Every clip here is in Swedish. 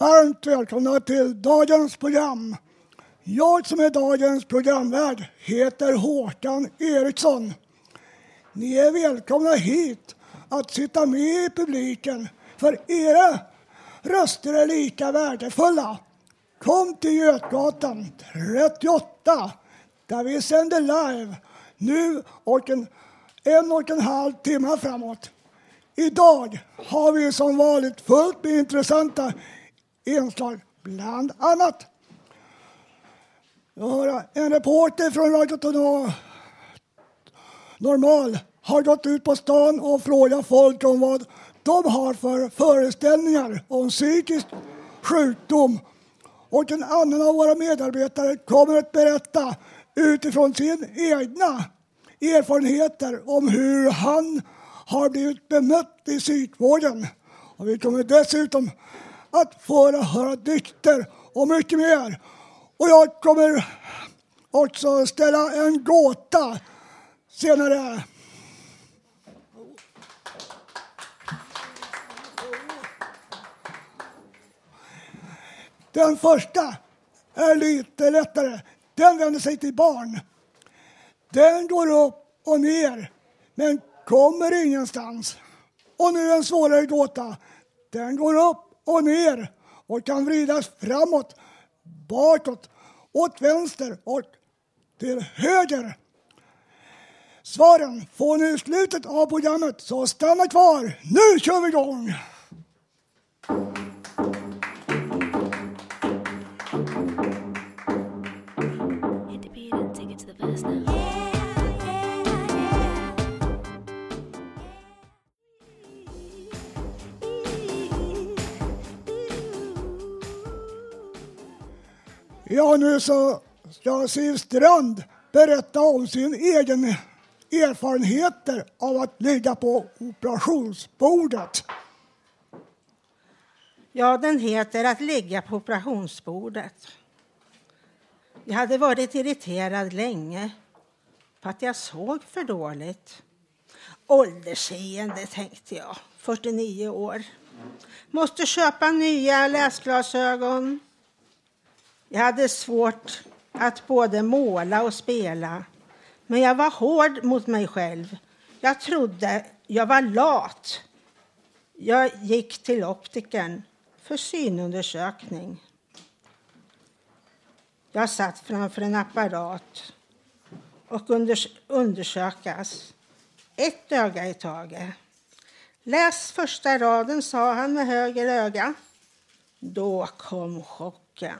Varmt välkomna till dagens program. Jag som är dagens programvärd heter Håkan Eriksson. Ni är välkomna hit att sitta med i publiken för era röster är lika värdefulla. Kom till Götgatan 38 där vi sänder live nu och en, en och en halv timme framåt. Idag har vi som vanligt fullt med intressanta inslag, bland annat jag en reporter från Radio Normal har gått ut på stan och frågat folk om vad de har för föreställningar om psykisk sjukdom. Och en annan av våra medarbetare kommer att berätta utifrån sina egna erfarenheter om hur han har blivit bemött i psykvården. Och vi kommer dessutom att få höra dikter och mycket mer. Och jag kommer också ställa en gåta senare. Den första är lite lättare. Den vänder sig till barn. Den går upp och ner, men kommer ingenstans. Och nu en svårare gåta. Den går upp och ner och kan vridas framåt, bakåt, åt vänster och till höger. Svaren får ni i slutet av programmet, så stanna kvar. Nu kör vi igång! Ja, nu så ska Siv Strand berätta om sin egen erfarenheter av att ligga på operationsbordet. Ja, den heter Att ligga på operationsbordet. Jag hade varit irriterad länge på att jag såg för dåligt. Åldersseende, tänkte jag. 49 år. Måste köpa nya läsglasögon. Jag hade svårt att både måla och spela. Men jag var hård mot mig själv. Jag trodde jag var lat. Jag gick till optikern för synundersökning. Jag satt framför en apparat och undersökas. Ett öga i taget. Läs första raden, sa han med höger öga. Då kom chocken.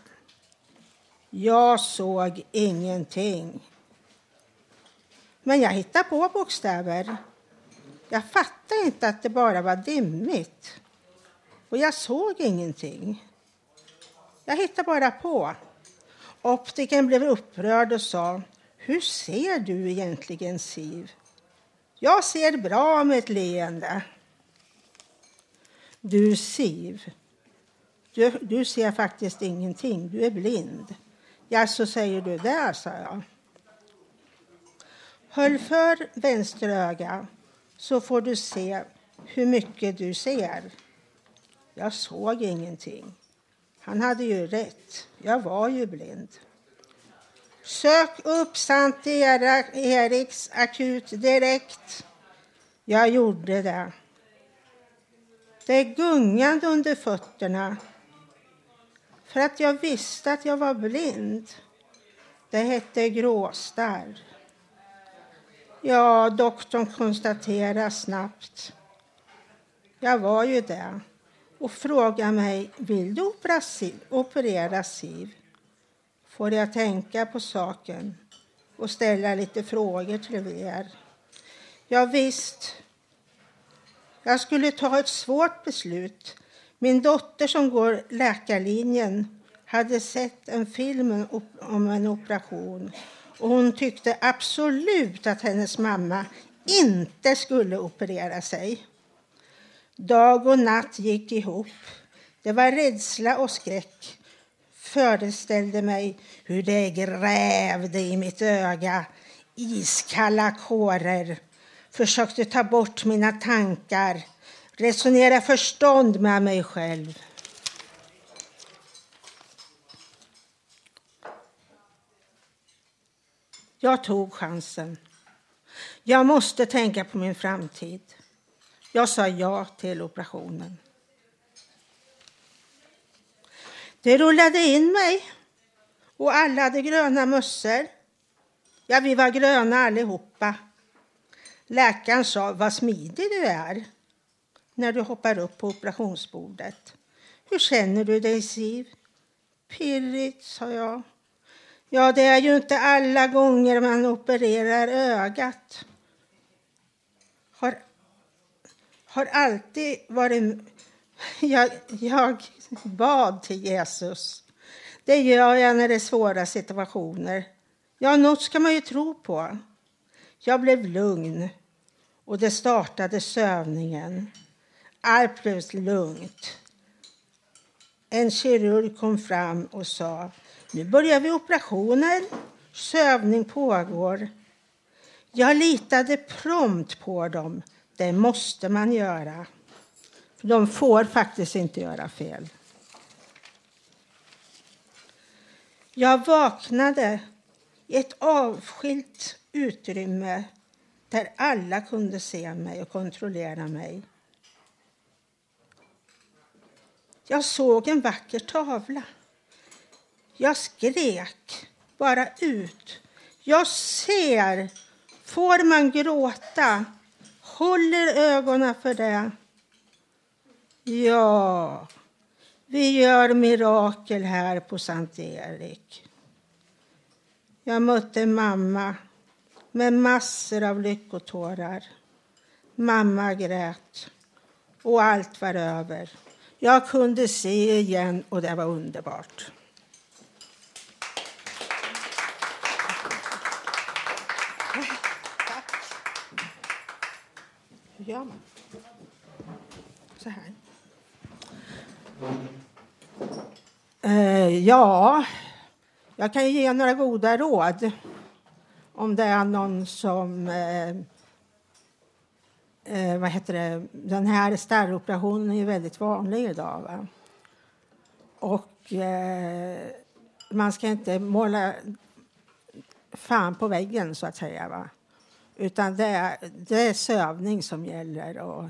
Jag såg ingenting. Men jag hittade på bokstäver. Jag fattade inte att det bara var dimmigt. Och jag såg ingenting. Jag hittade bara på. Optiken blev upprörd och sa Hur ser du egentligen, Siv? Jag ser bra med ett leende. Du, Siv, du, du ser faktiskt ingenting. Du är blind. Ja, så säger du det, sa jag. Höll för vänster öga så får du se hur mycket du ser. Jag såg ingenting. Han hade ju rätt. Jag var ju blind. Sök upp Sant Eriks akut direkt. Jag gjorde det. Det gungade under fötterna för att jag visste att jag var blind. Det hette gråstarr. Ja, doktorn konstaterade snabbt. Jag var ju det och frågade mig, vill du operera Siv? Får jag tänka på saken och ställa lite frågor till er? Ja, visst. Jag skulle ta ett svårt beslut. Min dotter som går läkarlinjen hade sett en film om en operation och hon tyckte absolut att hennes mamma inte skulle operera sig. Dag och natt gick ihop. Det var rädsla och skräck. Föreställde mig hur det grävde i mitt öga, iskalla kårer. Försökte ta bort mina tankar, resonera förstånd med mig själv. Jag tog chansen. Jag måste tänka på min framtid. Jag sa ja till operationen. Det rullade in mig och alla hade gröna mössor. Ja, vi var gröna allihopa. Läkaren sa, vad smidig du är när du hoppar upp på operationsbordet. Hur känner du dig, Siv? Pirrigt, sa jag. Ja, det är ju inte alla gånger man opererar ögat. Har, har alltid varit... Jag, jag bad till Jesus. Det gör jag när det är svåra situationer. Ja, något ska man ju tro på. Jag blev lugn och det startade sövningen. Allt blev lugnt. En kirurg kom fram och sa nu börjar vi operationen. Sövning pågår. Jag litade prompt på dem. Det måste man göra. De får faktiskt inte göra fel. Jag vaknade i ett avskilt utrymme där alla kunde se mig och kontrollera mig. Jag såg en vacker tavla. Jag skrek bara ut. Jag ser. Får man gråta? Håller ögonen för det. Ja, vi gör mirakel här på Sankt Erik. Jag mötte mamma med massor av lyckotårar. Mamma grät och allt var över. Jag kunde se igen och det var underbart. Hur gör man? Så här. Eh, ja, jag kan ge några goda råd om det är någon som... Eh, eh, vad heter det? Den här starroperationen är väldigt vanlig idag. Va? Och eh, man ska inte måla fan på väggen, så att säga. Va? Utan det är, det är sövning som gäller. Och,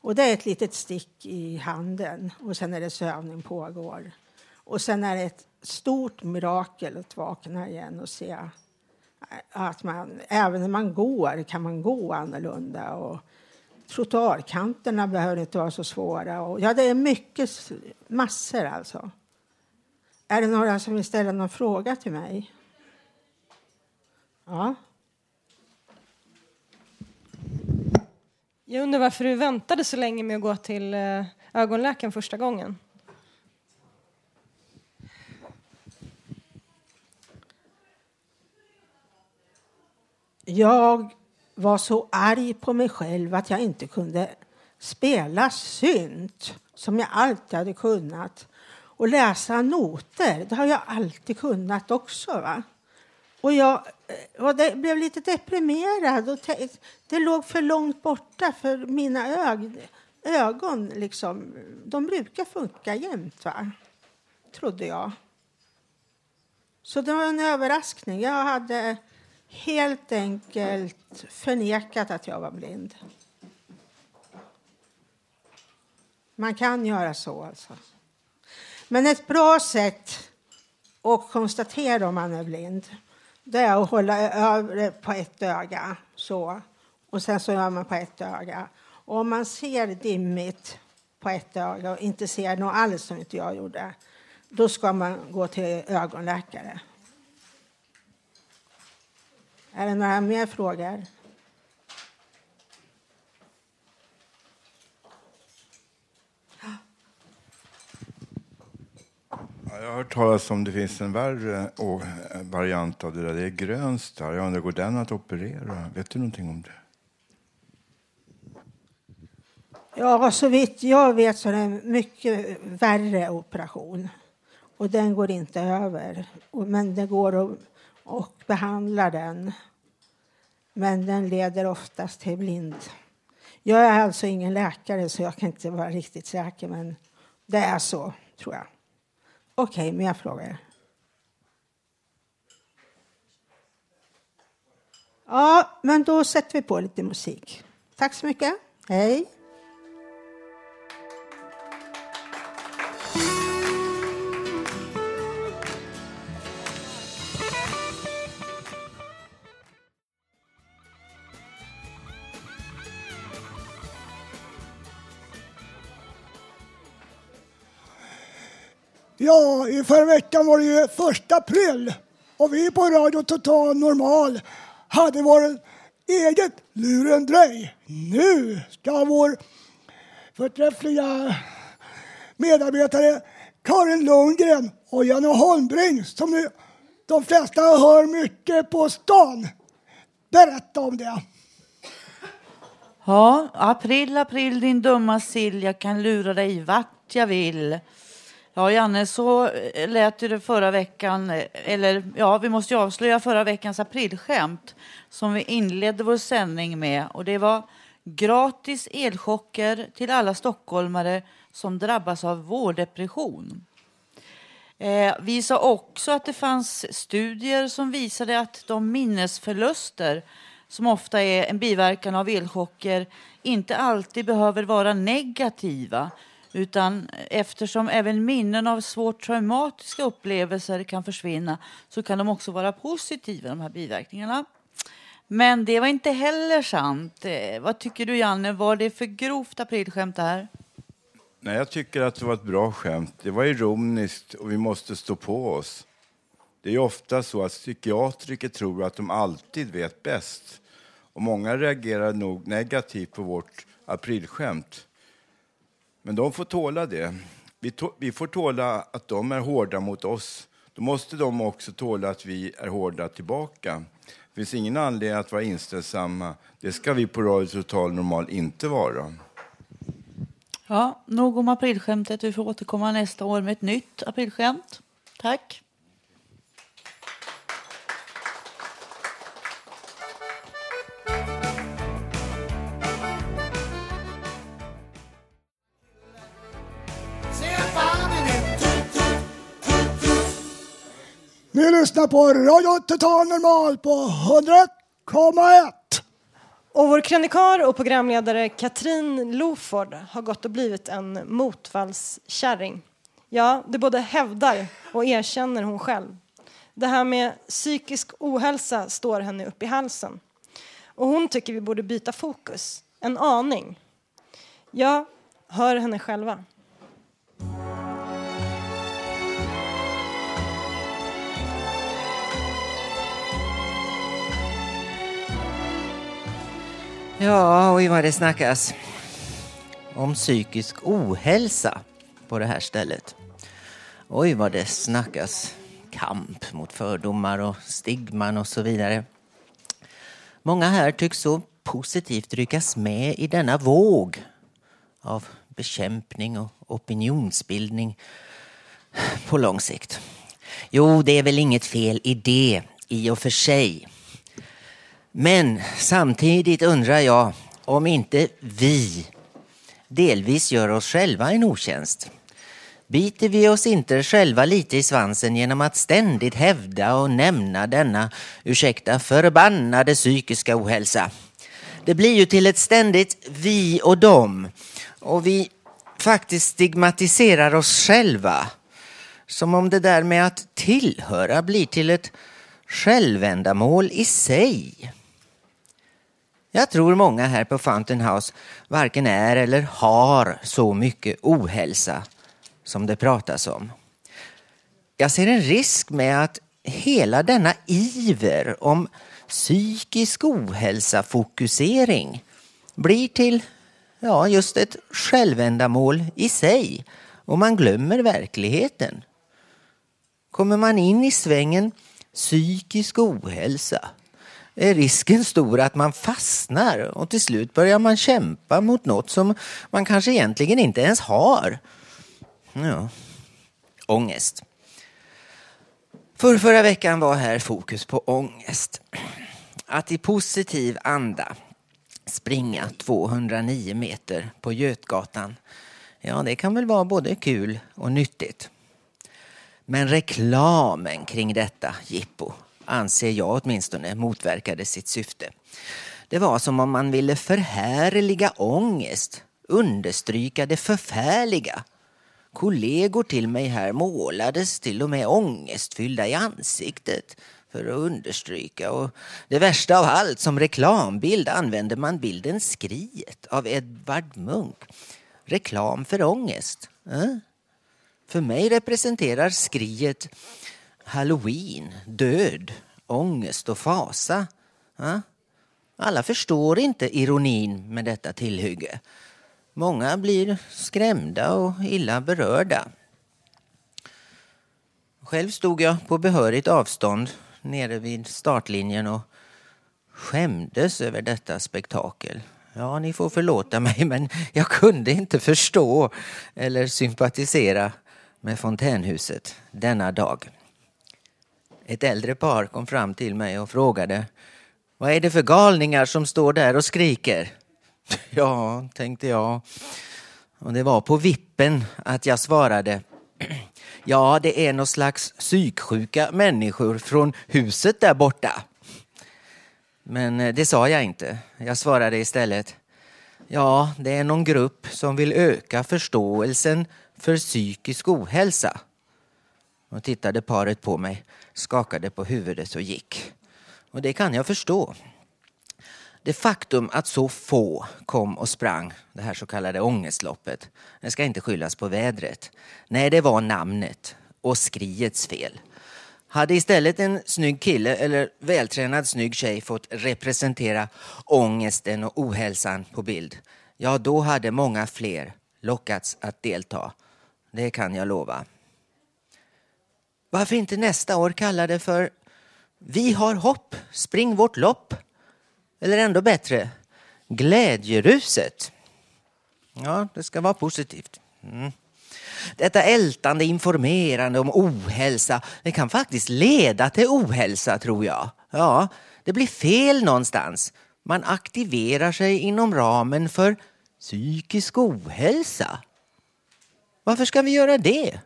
och det är ett litet stick i handen och sen är det sövning pågår. Och sen är det ett stort mirakel att vakna igen och se att man, även när man går kan man gå annorlunda. Och trottoarkanterna behöver inte vara så svåra. Och, ja, det är mycket, massor alltså. Är det några som vill ställa någon fråga till mig? Ja. Jag undrar varför du väntade så länge med att gå till eh, ögonläkaren första gången? Jag var så arg på mig själv att jag inte kunde spela synt som jag alltid hade kunnat. Och läsa noter, det har jag alltid kunnat också. Va? Och jag eh, och det blev lite deprimerad. Och det låg för långt borta för mina ög, ögon. Liksom, de brukar funka jämt, va? trodde jag. Så det var en överraskning. Jag hade helt enkelt förnekat att jag var blind. Man kan göra så alltså. Men ett bra sätt att konstatera om man är blind det är att hålla över på ett öga så och sen så gör man på ett öga. Och om man ser dimmigt på ett öga och inte ser något alls som inte jag gjorde då ska man gå till ögonläkare. Är det några mer frågor? Ja, Jag har hört talas om det finns en värre variant av det där. Det är grönstarr. Jag undrar, går den att operera? Vet du någonting om det? Ja, så vitt jag vet så är det en mycket värre operation. Och den går inte över. Men det går att och behandlar den. Men den leder oftast till blind. Jag är alltså ingen läkare så jag kan inte vara riktigt säker men det är så, tror jag. Okej, mer frågor? Ja, men då sätter vi på lite musik. Tack så mycket. Hej. Ja, i förra veckan var det ju första april och vi på Radio Total Normal hade vår eget lurendrej. Nu ska vår förträffliga medarbetare Karin Lundgren och Janne Holmbring som nu de flesta hör mycket på stan berätta om det. Ja, april, april din dumma sill, jag kan lura dig vart jag vill. Ja, Janne, så eh, lät ju det förra veckan, eh, eller ja, vi måste ju avslöja förra veckans aprilskämt som vi inledde vår sändning med och det var gratis elchocker till alla stockholmare som drabbas av vårdepression. Eh, vi sa också att det fanns studier som visade att de minnesförluster som ofta är en biverkan av elchocker inte alltid behöver vara negativa utan eftersom även minnen av svårt traumatiska upplevelser kan försvinna så kan de också vara positiva, de här biverkningarna. Men det var inte heller sant. Eh, vad tycker du, Janne? Var det för grovt aprilskämt det här? Nej, jag tycker att det var ett bra skämt. Det var ironiskt och vi måste stå på oss. Det är ofta så att psykiatriker tror att de alltid vet bäst. Och många reagerar nog negativt på vårt aprilskämt. Men de får tåla det. Vi, to- vi får tåla att de är hårda mot oss. Då måste de också tåla att vi är hårda tillbaka. Det finns ingen anledning att vara inställsamma. Det ska vi på Radio Total Normal inte vara. Ja, nog om aprilskämtet. Vi får återkomma nästa år med ett nytt aprilskämt. Tack. Lyssnar på Radio Total Normal på 100,1. Och vår krönikör och programledare Katrin Loford har gått och blivit en motvallskärring. Ja, det både hävdar och erkänner hon själv. Det här med psykisk ohälsa står henne upp i halsen. Och hon tycker vi borde byta fokus, en aning. Jag hör henne själva. Ja, oj vad det snackas om psykisk ohälsa på det här stället. Oj vad det snackas kamp mot fördomar och stigman och så vidare. Många här tycks så positivt ryckas med i denna våg av bekämpning och opinionsbildning på lång sikt. Jo, det är väl inget fel i det i och för sig. Men samtidigt undrar jag om inte vi delvis gör oss själva en otjänst. Biter vi oss inte själva lite i svansen genom att ständigt hävda och nämna denna, ursäkta, förbannade psykiska ohälsa? Det blir ju till ett ständigt vi och dem och vi faktiskt stigmatiserar oss själva. Som om det där med att tillhöra blir till ett självändamål i sig. Jag tror många här på Fountain House varken är eller har så mycket ohälsa som det pratas om. Jag ser en risk med att hela denna iver om psykisk ohälsa-fokusering blir till ja, just ett självändamål i sig och man glömmer verkligheten. Kommer man in i svängen psykisk ohälsa är risken stor att man fastnar och till slut börjar man kämpa mot något som man kanske egentligen inte ens har. Ja. Ångest. För förra veckan var här fokus på ångest. Att i positiv anda springa 209 meter på Götgatan. Ja, det kan väl vara både kul och nyttigt. Men reklamen kring detta jippo anser jag åtminstone motverkade sitt syfte. Det var som om man ville förhärliga ångest, understryka det förfärliga. Kollegor till mig här målades till och med ångestfyllda i ansiktet för att understryka. Och det värsta av allt, som reklambild använde man bilden Skriet av Edvard Munch. Reklam för ångest. Eh? För mig representerar skriet halloween, död, ångest och fasa. Ja? Alla förstår inte ironin med detta tillhygge. Många blir skrämda och illa berörda. Själv stod jag på behörigt avstånd nere vid startlinjen och skämdes över detta spektakel. Ja, ni får förlåta mig, men jag kunde inte förstå eller sympatisera med fontänhuset denna dag. Ett äldre par kom fram till mig och frågade Vad är det för galningar som står där och skriker? Ja, tänkte jag. Och det var på vippen att jag svarade Ja, det är någon slags psyksjuka människor från huset där borta. Men eh, det sa jag inte. Jag svarade istället Ja, det är någon grupp som vill öka förståelsen för psykisk ohälsa. Och tittade paret på mig, skakade på huvudet och gick. Och det kan jag förstå. Det faktum att så få kom och sprang det här så kallade ångestloppet, det ska inte skyllas på vädret. Nej, det var namnet och skriets fel. Hade istället en snygg kille eller vältränad snygg tjej fått representera ångesten och ohälsan på bild, ja då hade många fler lockats att delta. Det kan jag lova. Varför inte nästa år kalla det för Vi har hopp, spring vårt lopp? Eller ändå bättre, Glädjeruset. Ja, det ska vara positivt. Mm. Detta ältande informerande om ohälsa, det kan faktiskt leda till ohälsa tror jag. Ja, det blir fel någonstans. Man aktiverar sig inom ramen för psykisk ohälsa. Varför ska vi göra det?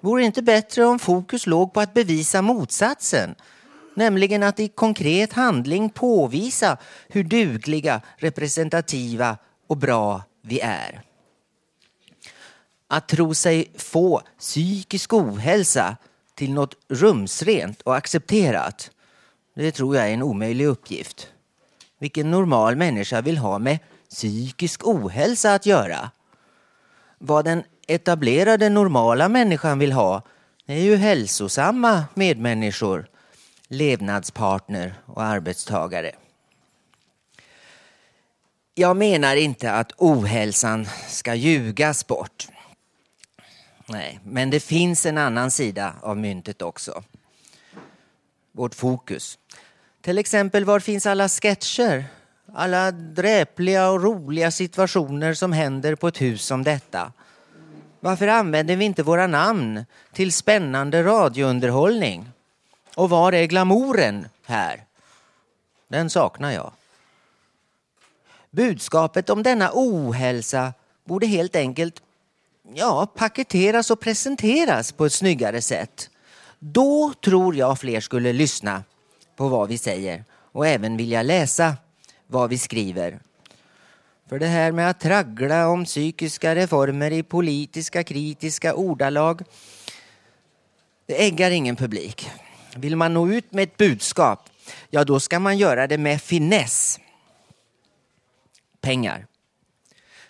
Vore det inte bättre om fokus låg på att bevisa motsatsen? Nämligen att i konkret handling påvisa hur dugliga, representativa och bra vi är. Att tro sig få psykisk ohälsa till något rumsrent och accepterat, det tror jag är en omöjlig uppgift. Vilken normal människa vill ha med psykisk ohälsa att göra? Vad den etablerade normala människan vill ha är ju hälsosamma medmänniskor, levnadspartner och arbetstagare. Jag menar inte att ohälsan ska ljugas bort. Nej, men det finns en annan sida av myntet också. Vårt fokus. Till exempel, var finns alla sketcher? Alla dräpliga och roliga situationer som händer på ett hus som detta. Varför använder vi inte våra namn till spännande radiounderhållning? Och var är glamouren här? Den saknar jag. Budskapet om denna ohälsa borde helt enkelt ja, paketeras och presenteras på ett snyggare sätt. Då tror jag fler skulle lyssna på vad vi säger och även vilja läsa vad vi skriver. För det här med att traggla om psykiska reformer i politiska kritiska ordalag, det äggar ingen publik. Vill man nå ut med ett budskap, ja då ska man göra det med finess. Pengar.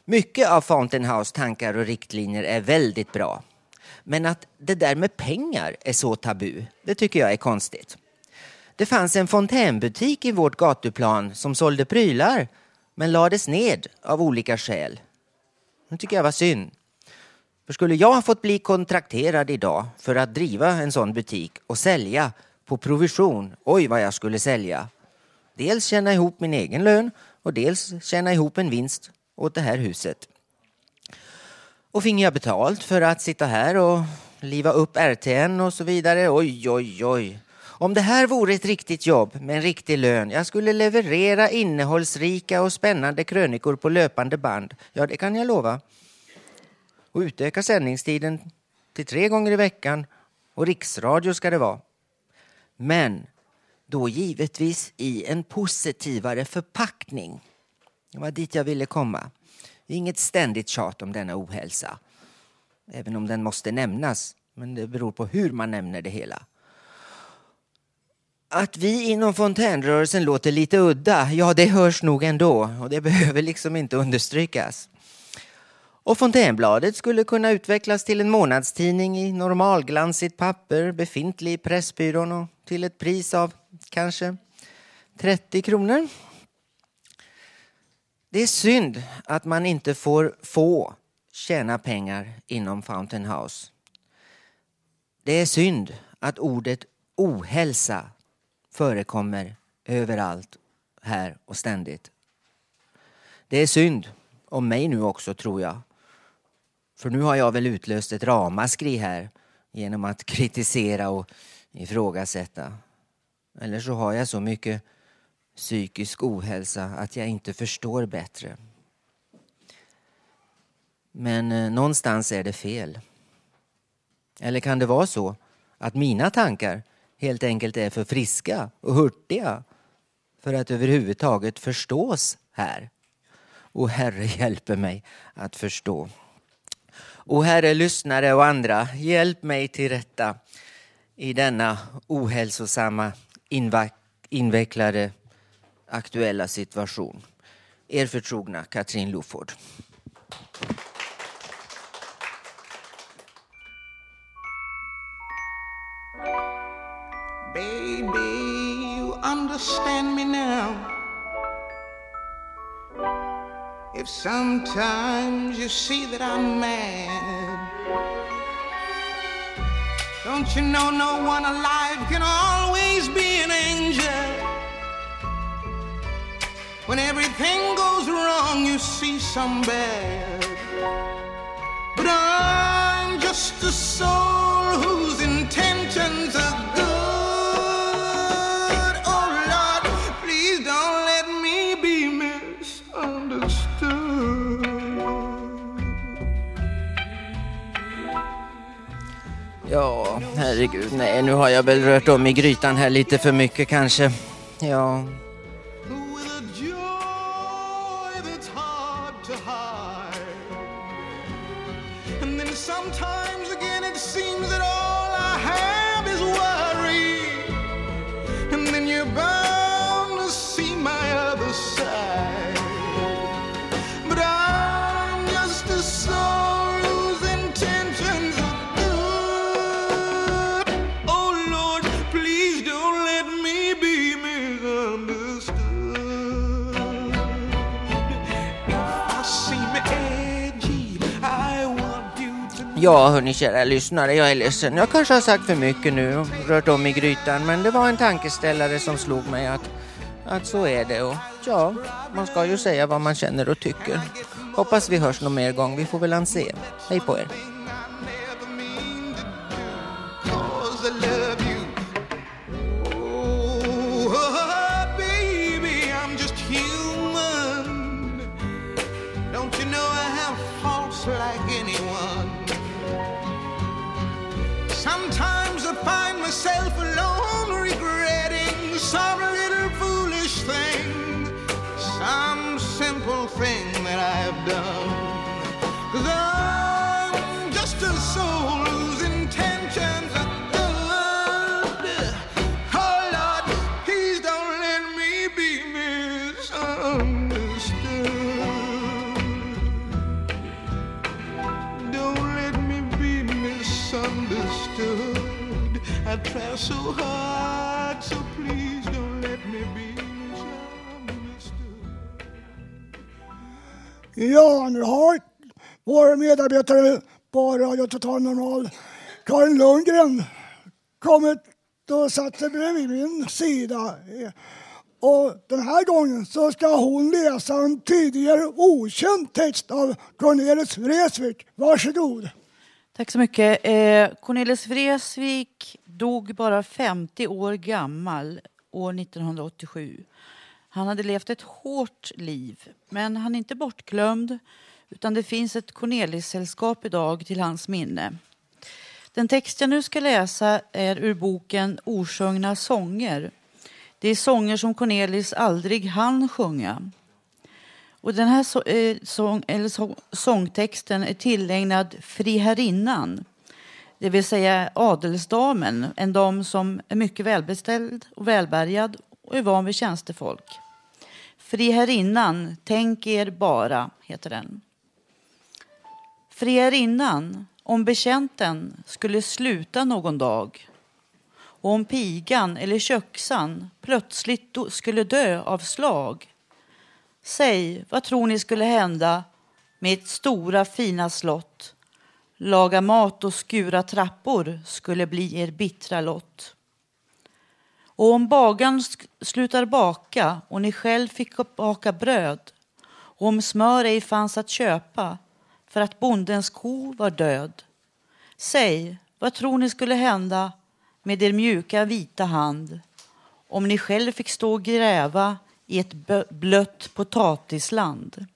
Mycket av Fountain House tankar och riktlinjer är väldigt bra. Men att det där med pengar är så tabu, det tycker jag är konstigt. Det fanns en fontänbutik i vårt gatuplan som sålde prylar men lades ned av olika skäl. Det tycker jag var synd. För skulle jag ha fått bli kontrakterad idag för att driva en sån butik och sälja på provision, oj vad jag skulle sälja. Dels tjäna ihop min egen lön och dels tjäna ihop en vinst åt det här huset. Och finge jag betalt för att sitta här och liva upp RTN och så vidare, oj oj oj. Om det här vore ett riktigt jobb med en riktig lön, jag skulle leverera innehållsrika och spännande krönikor på löpande band, ja det kan jag lova. Och utöka sändningstiden till tre gånger i veckan och riksradio ska det vara. Men då givetvis i en positivare förpackning. Det var dit jag ville komma. Inget ständigt tjat om denna ohälsa. Även om den måste nämnas, men det beror på hur man nämner det hela. Att vi inom fontänrörelsen låter lite udda, ja det hörs nog ändå och det behöver liksom inte understrykas. Och Fontänbladet skulle kunna utvecklas till en månadstidning i normalglansigt papper befintlig i Pressbyrån och till ett pris av kanske 30 kronor. Det är synd att man inte får få tjäna pengar inom Fountain House. Det är synd att ordet ohälsa förekommer överallt, här och ständigt. Det är synd om mig nu också, tror jag. För nu har jag väl utlöst ett ramaskri här genom att kritisera och ifrågasätta. Eller så har jag så mycket psykisk ohälsa att jag inte förstår bättre. Men eh, någonstans är det fel. Eller kan det vara så att mina tankar helt enkelt är för friska och hurtiga för att överhuvudtaget förstås här? Och Herre hjälper mig att förstå. Och Herre, lyssnare och andra, hjälp mig till rätta i denna ohälsosamma, invecklade, aktuella situation. Er förtrogna Katrin Loford. Baby, you understand me now. If sometimes you see that I'm mad, don't you know no one alive can always be an angel? When everything goes wrong, you see some bad. But I'm just a soul who's intentions Ja, herregud, nej, nu har jag väl rört om i grytan här lite för mycket kanske. Ja, ja hörni kära lyssnare, jag är ledsen. Jag kanske har sagt för mycket nu och rört om i grytan, men det var en tankeställare som slog mig att, att så är det. Och ja, man ska ju säga vad man känner och tycker. Hoppas vi hörs någon mer gång, vi får väl anse. Hej på er. So hard, so please don't let me be. Ja, nu har vår medarbetare på Radio Total Normal, Karin Lundgren, kommit och satt sig bredvid min sida. Och den här gången så ska hon läsa en tidigare okänd text av Cornelis Vreeswijk. Varsågod. Tack så mycket. Eh, Cornelis Vreeswijk dog bara 50 år gammal år 1987. Han hade levt ett hårt liv, men han är inte bortglömd utan det finns ett Cornelis-sällskap idag till hans minne. Den text jag nu ska läsa är ur boken Osjungna sånger. Det är sånger som Cornelis aldrig hann sjunga. Och den här så, eh, sång, eller så, sångtexten är tillägnad friherrinnan, det vill säga adelsdamen, en dam som är mycket välbeställd och välbärgad och är van vid tjänstefolk. Friherrinnan, tänk er bara, heter den. Friherrinnan, om bekänten skulle sluta någon dag och om pigan eller köksan plötsligt skulle dö av slag Säg, vad tror ni skulle hända med ett stora fina slott? Laga mat och skura trappor skulle bli er bittra lott. Och om bagan slutar baka och ni själv fick baka bröd och om smör ej fanns att köpa för att bondens ko var död. Säg, vad tror ni skulle hända med er mjuka vita hand om ni själv fick stå och gräva i ett blött potatisland?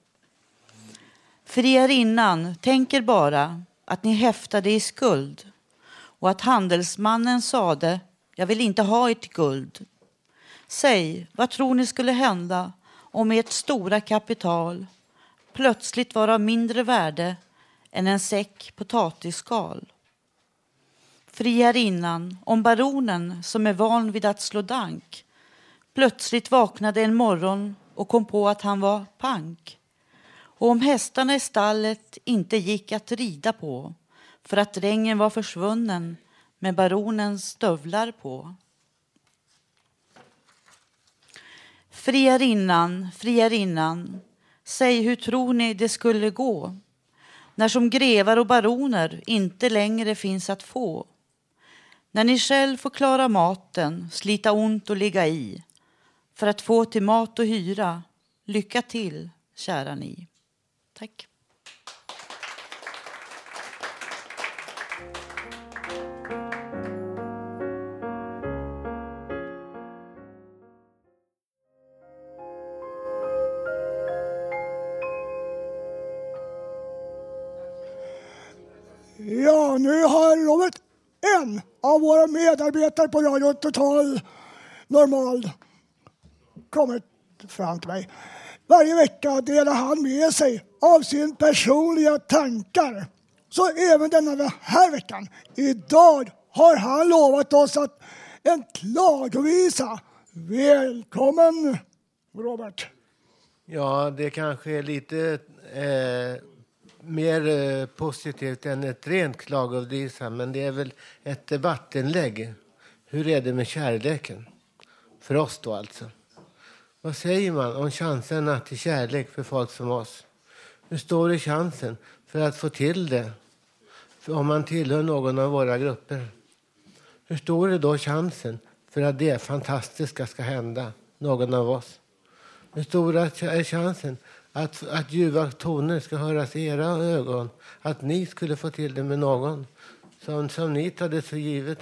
För er innan, tänker bara att ni häftade i skuld och att handelsmannen sade, jag vill inte ha ert guld. Säg, vad tror ni skulle hända om ert stora kapital plötsligt var av mindre värde än en säck potatisskal? Friarinnan, om baronen som är van vid att slå dank plötsligt vaknade en morgon och kom på att han var pank. Och om hästarna i stallet inte gick att rida på för att drängen var försvunnen med baronens stövlar på. Friarinnan, friarinnan, säg hur tror ni det skulle gå när som grevar och baroner inte längre finns att få? När ni själv får klara maten, slita ont och ligga i för att få till mat och hyra. Lycka till, kära ni. Tack. Ja, nu har Robert en av våra medarbetare på Radio Total Normal kommit fram till mig. Varje vecka delar han med sig av sin personliga tankar. Så även denna här veckan. Idag har han lovat oss att en klagovisa. Välkommen Robert! Ja, det kanske är lite eh, mer eh, positivt än ett rent klagovisa, men det är väl ett debattinlägg. Hur är det med kärleken? För oss då alltså. Vad säger man om chanserna till kärlek för folk som oss? Hur står det chansen för att få till det för om man tillhör någon av våra grupper? Hur stor är då chansen för att det fantastiska ska hända någon av oss? Hur stor är chansen att, att ljuva toner ska höras i era ögon? Att ni skulle få till det med någon som, som ni tar det för givet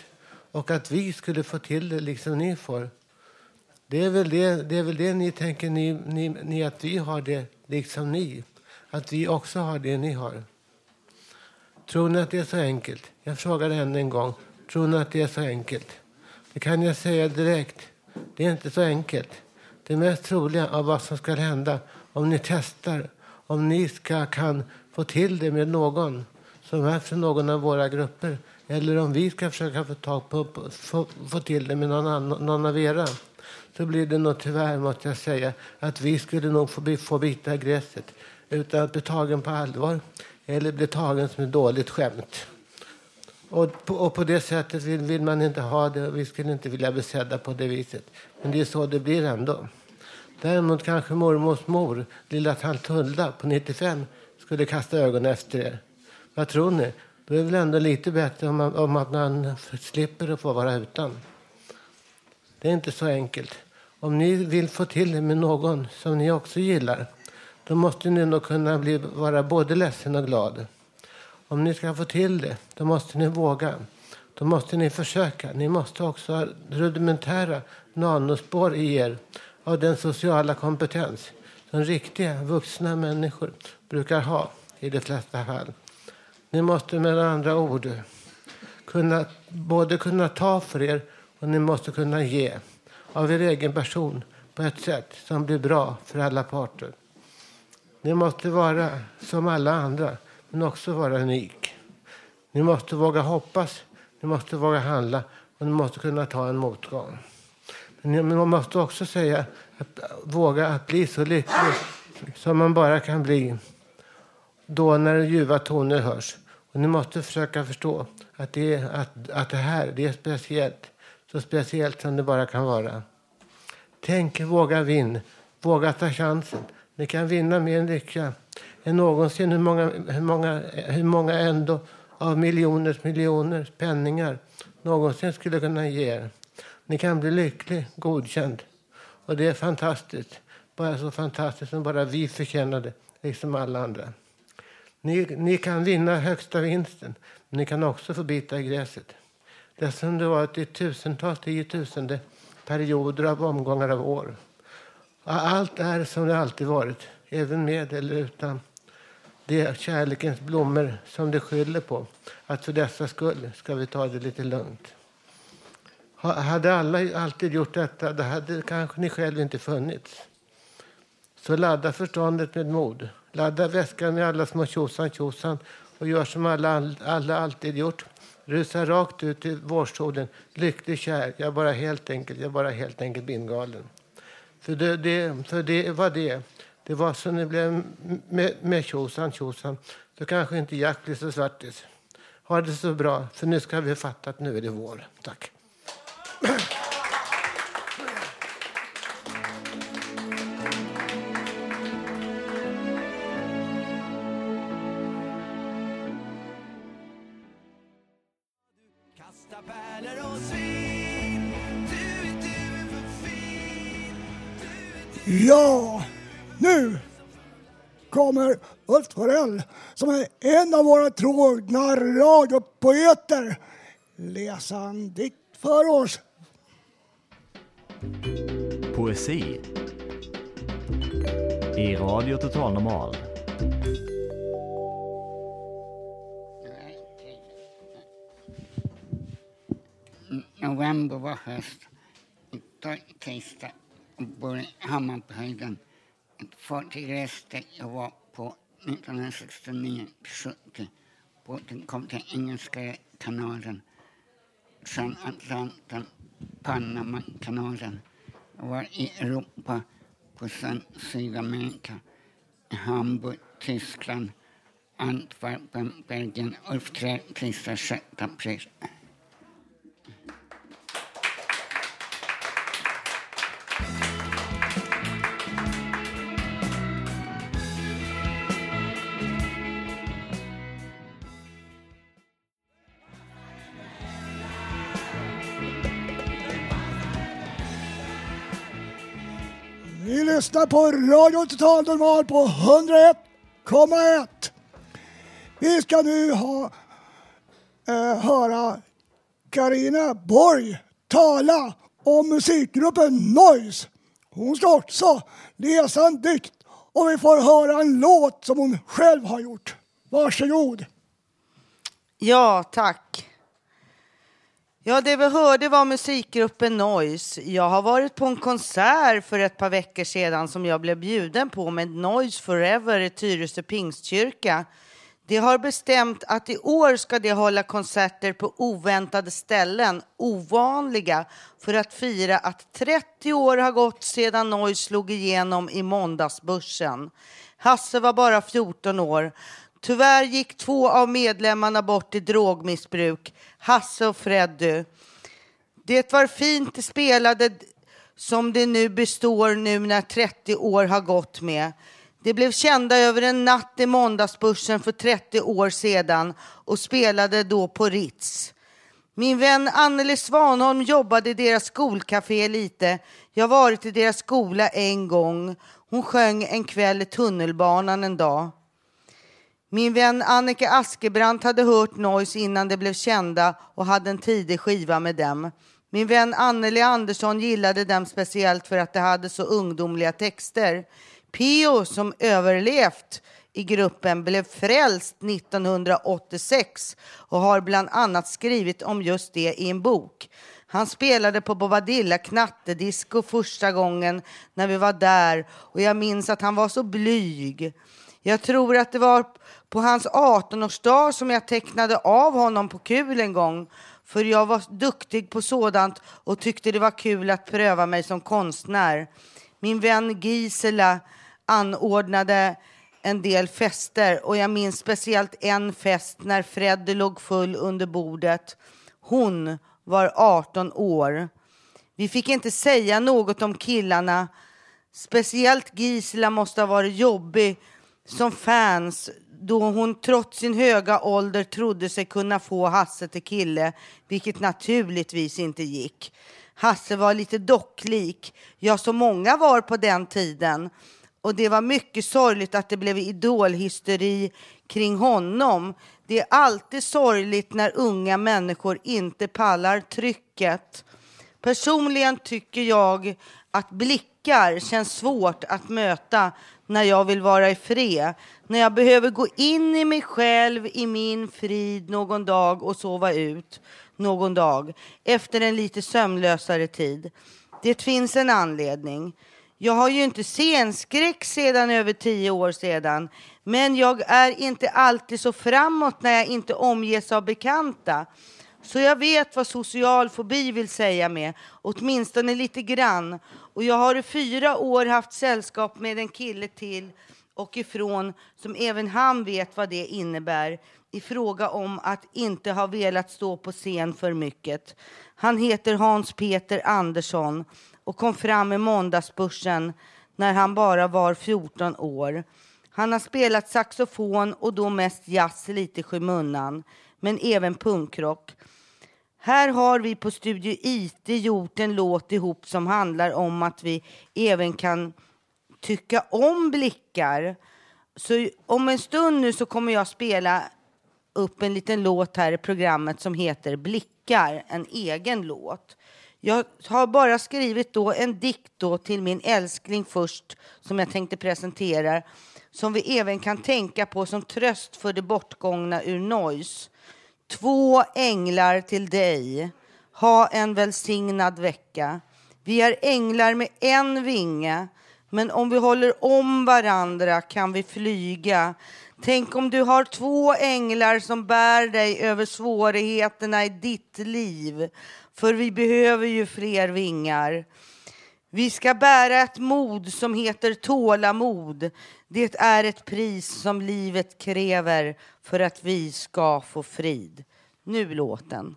och att vi skulle få till det liksom ni får. Det är väl det, det, är väl det ni tänker, ni, ni, ni, att vi har det liksom ni. Att vi också har det ni har. Tror ni att det är så enkelt? Jag frågar än en gång. Tror ni att det är så enkelt? Det kan jag säga direkt. Det är inte så enkelt. Det mest troliga av vad som ska hända om ni testar, om ni ska, kan få till det med någon som är från någon av våra grupper eller om vi ska försöka få, tag på, få, få till det med någon, annan, någon av era så blir det nog tyvärr, måste jag säga, att vi skulle nog få, få bita i gräset utan att bli tagen på allvar eller bli tagen som ett dåligt skämt. Och på, och på det sättet vill, vill man inte ha det och vi skulle inte vilja bli sedda på det viset. Men det är så det blir ändå. Däremot kanske mormors mor, lilla tant Hulda på 95, skulle kasta ögonen efter er. Vad tror ni? Då är det väl ändå lite bättre om, man, om att man slipper att få vara utan. Det är inte så enkelt. Om ni vill få till det med någon som ni också gillar, då måste ni nog kunna bli, vara både ledsen och glad. Om ni ska få till det, då måste ni våga. Då måste ni försöka. Ni måste också ha rudimentära nanospår i er av den sociala kompetens som riktiga vuxna människor brukar ha i de flesta fall. Ni måste med andra ord kunna, både kunna ta för er och ni måste kunna ge av er egen person på ett sätt som blir bra för alla parter. Ni måste vara som alla andra, men också vara unik. Ni måste våga hoppas, ni måste våga handla och ni måste kunna ta en motgång. Men man måste också säga att våga att bli så lycklig som man bara kan bli då när ljuva toner hörs. Och ni måste försöka förstå att det, är, att, att det här det är speciellt. Så speciellt som det bara kan vara. Tänk, våga vinn. Våga ta chansen. Ni kan vinna mer lycka än någonsin. Hur många, hur många, hur många ändå av miljoners miljoner penningar någonsin skulle kunna ge er. Ni kan bli lycklig, godkänd. Och det är fantastiskt. Bara så fantastiskt som bara vi förtjänar det, liksom alla andra. Ni, ni kan vinna högsta vinsten, men ni kan också få bita i gräset. Det som det varit i tusentals, tiotusende perioder av omgångar av år. Allt är som det alltid varit, även med eller utan. Det är kärlekens blommor som det skyller på. Att för dessa skull ska vi ta det lite lugnt. Hade alla alltid gjort detta, då hade kanske ni själv inte funnits. Så ladda förståndet med mod. Ladda väskan med alla små tjosan tjosan och gör som alla, alla alltid gjort. Rusa rakt ut i vårsolen, lycklig kär. Jag är bara helt enkelt, jag är bara helt enkelt bindgalen. För det, det, för det var det. Det var så det blev med, med tjosan tjosan. Så kanske inte Jack blir så svartis. Ha det så bra, för nu ska vi fatta att nu är det vår. Tack. Ja, nu kommer Ulf Torell som är en av våra trogna radiopoeter läsa en dikt för oss. Poesi i Radio Total Normal. November var höst. Tisdag bor i Hammarbyhöjden. Ett fartyg reste jag var på 1969-70. Båten kom till Engelska kanalen, sen Atlanten, Panamakanalen. Jag var i Europa, på sen Sydamerika, i Hamburg, Tyskland, Antwerpen, Belgien. Ulf Trell, tisdag 6 april. Lyssnar på Radio Total Normal på 101,1. Vi ska nu ha, eh, höra Karina Borg tala om musikgruppen Noise. Hon ska också läsa en dikt och vi får höra en låt som hon själv har gjort. Varsågod. Ja, tack. Ja, det vi hörde var musikgruppen Noise. Jag har varit på en konsert för ett par veckor sedan som jag blev bjuden på med Noise Forever i Tyresö Pingstkyrka De har bestämt att i år ska de hålla konserter på oväntade ställen, ovanliga, för att fira att 30 år har gått sedan Noise slog igenom i måndagsbörsen. Hasse var bara 14 år. Tyvärr gick två av medlemmarna bort i drogmissbruk, Hasse och Freddy. Det var fint de spelade som det nu består nu när 30 år har gått med. De blev kända över en natt i måndagsbörsen för 30 år sedan och spelade då på Ritz. Min vän Anneli Svanholm jobbade i deras skolcafé lite. Jag har varit i deras skola en gång. Hon sjöng en kväll i tunnelbanan en dag. Min vän Annika Askebrandt hade hört Noise innan de blev kända och hade en tidig skiva med dem. Min vän Anneli Andersson gillade dem speciellt för att de hade så ungdomliga texter. Pio, som överlevt i gruppen, blev frälst 1986 och har bland annat skrivit om just det i en bok. Han spelade på Bobadilla knattedisco första gången när vi var där och jag minns att han var så blyg. Jag tror att det var på hans 18-årsdag som jag tecknade av honom på kul en gång. För jag var duktig på sådant och tyckte det var kul att pröva mig som konstnär. Min vän Gisela anordnade en del fester och jag minns speciellt en fest när Freddy låg full under bordet. Hon var 18 år. Vi fick inte säga något om killarna. Speciellt Gisela måste ha varit jobbig som fans då hon trots sin höga ålder trodde sig kunna få Hasse till kille, vilket naturligtvis inte gick. Hasse var lite docklik, ja så många var på den tiden. Och det var mycket sorgligt att det blev idolhysteri kring honom. Det är alltid sorgligt när unga människor inte pallar trycket. Personligen tycker jag att blickar känns svårt att möta när jag vill vara i fred. När jag behöver gå in i mig själv i min frid någon dag och sova ut någon dag efter en lite sömnlösare tid. Det finns en anledning. Jag har ju inte scenskräck sedan över tio år sedan, men jag är inte alltid så framåt när jag inte omges av bekanta. Så jag vet vad social fobi vill säga med, åtminstone lite grann. Och jag har i fyra år haft sällskap med en kille till och ifrån som även han vet vad det innebär i fråga om att inte ha velat stå på scen för mycket. Han heter Hans Peter Andersson och kom fram i måndagsbörsen när han bara var 14 år. Han har spelat saxofon och då mest jazz lite i skymundan, men även punkrock. Här har vi på Studio IT gjort en låt ihop som handlar om att vi även kan tycka om blickar. Så om en stund nu så kommer jag spela upp en liten låt här i programmet som heter Blickar, en egen låt. Jag har bara skrivit då en dikt då till min älskling först som jag tänkte presentera som vi även kan tänka på som tröst för det bortgångna ur noise. Två änglar till dig. Ha en välsignad vecka. Vi är änglar med en vinge, men om vi håller om varandra kan vi flyga. Tänk om du har två änglar som bär dig över svårigheterna i ditt liv. För vi behöver ju fler vingar. Vi ska bära ett mod som heter tålamod. Det är ett pris som livet kräver för att vi ska få frid. Nu låten.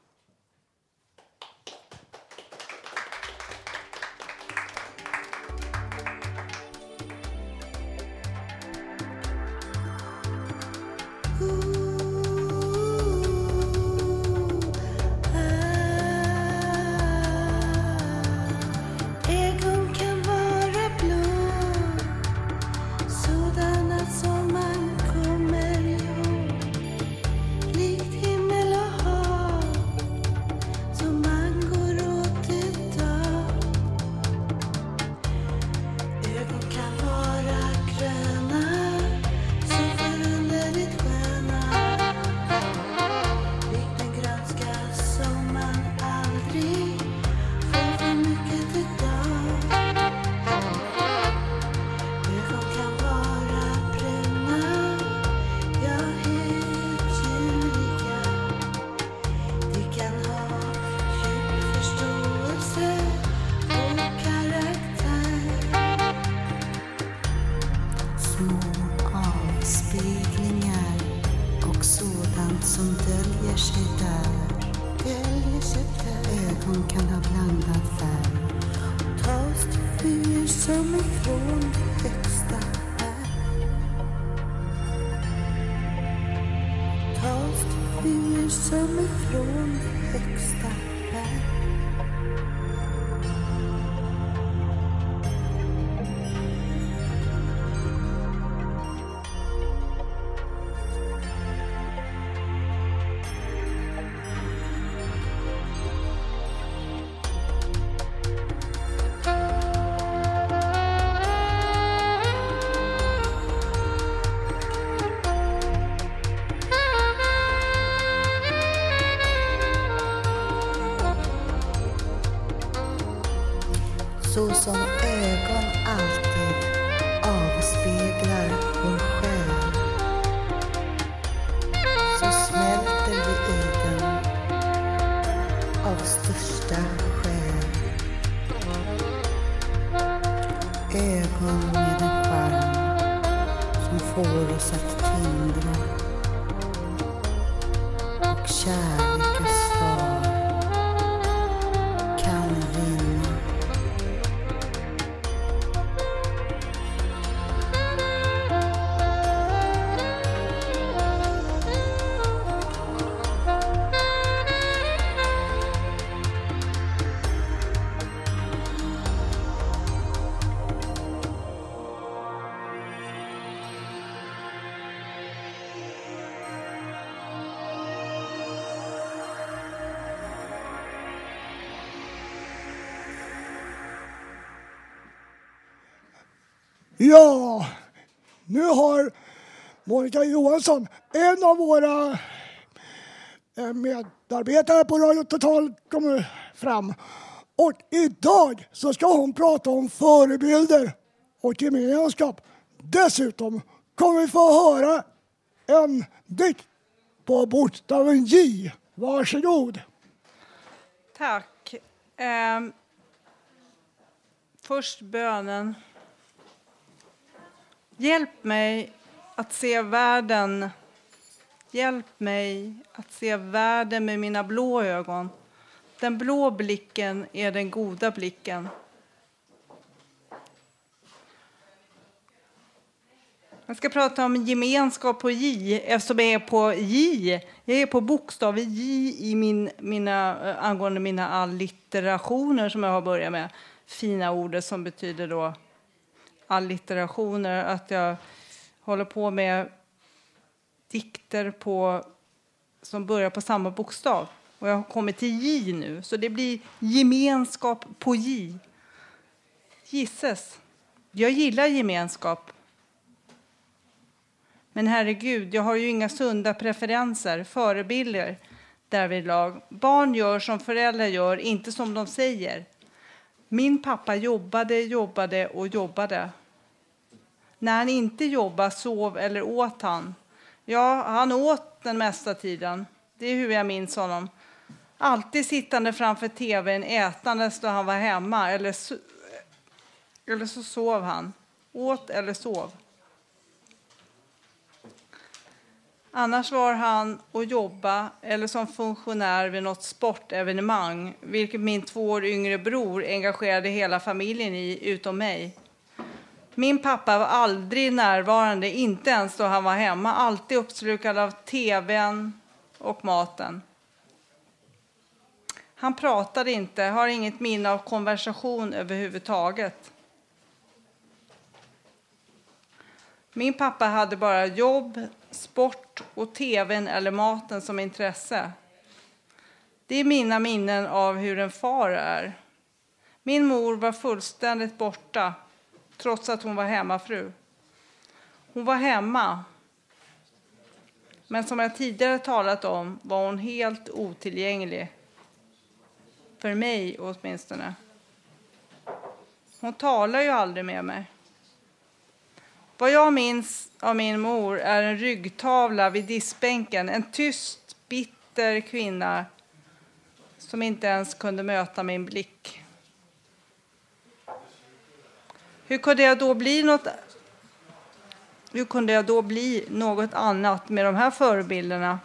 Ja, nu har Monica Johansson, en av våra eh, medarbetare på Radio Total, kommit fram. Och idag så ska hon prata om förebilder och gemenskap. Dessutom kommer vi få höra en dikt på bokstaven J. Varsågod. Tack. Um, först bönen. Hjälp mig att se världen. Hjälp mig att se världen med mina blå ögon. Den blå blicken är den goda blicken. Jag ska prata om gemenskap på J eftersom jag är på J. Jag är på bokstav J i min, mina, eh, angående mina allitterationer som jag har börjat med. Fina ordet som betyder då allitterationer. Att jag håller på med dikter på, som börjar på samma bokstav. Och jag har kommit till J nu, så det blir gemenskap på J. Gisses. Jag gillar gemenskap. Men herregud, jag har ju inga sunda preferenser, förebilder därvidlag. Barn gör som föräldrar gör, inte som de säger. Min pappa jobbade, jobbade och jobbade. När han inte jobbade sov eller åt han. Ja, han åt den mesta tiden. Det är hur jag minns honom. Alltid sittande framför tvn ätandes då han var hemma eller så, eller så sov han. Åt eller sov. Annars var han och jobba eller som funktionär vid något sportevenemang vilket min två år yngre bror engagerade hela familjen i, utom mig. Min pappa var aldrig närvarande, inte ens då han var hemma. Alltid uppslukad av tvn och maten. Han pratade inte, har inget minne av konversation överhuvudtaget. Min pappa hade bara jobb, sport och tvn eller maten som intresse. Det är mina minnen av hur en far är. Min mor var fullständigt borta, trots att hon var hemmafru. Hon var hemma, men som jag tidigare talat om var hon helt otillgänglig. För mig åtminstone. Hon talar ju aldrig med mig. Vad jag minns av min mor är en ryggtavla vid diskbänken. En tyst, bitter kvinna som inte ens kunde möta min blick. Hur kunde jag då bli något hur kunde jag då bli något annat med de här förebilderna?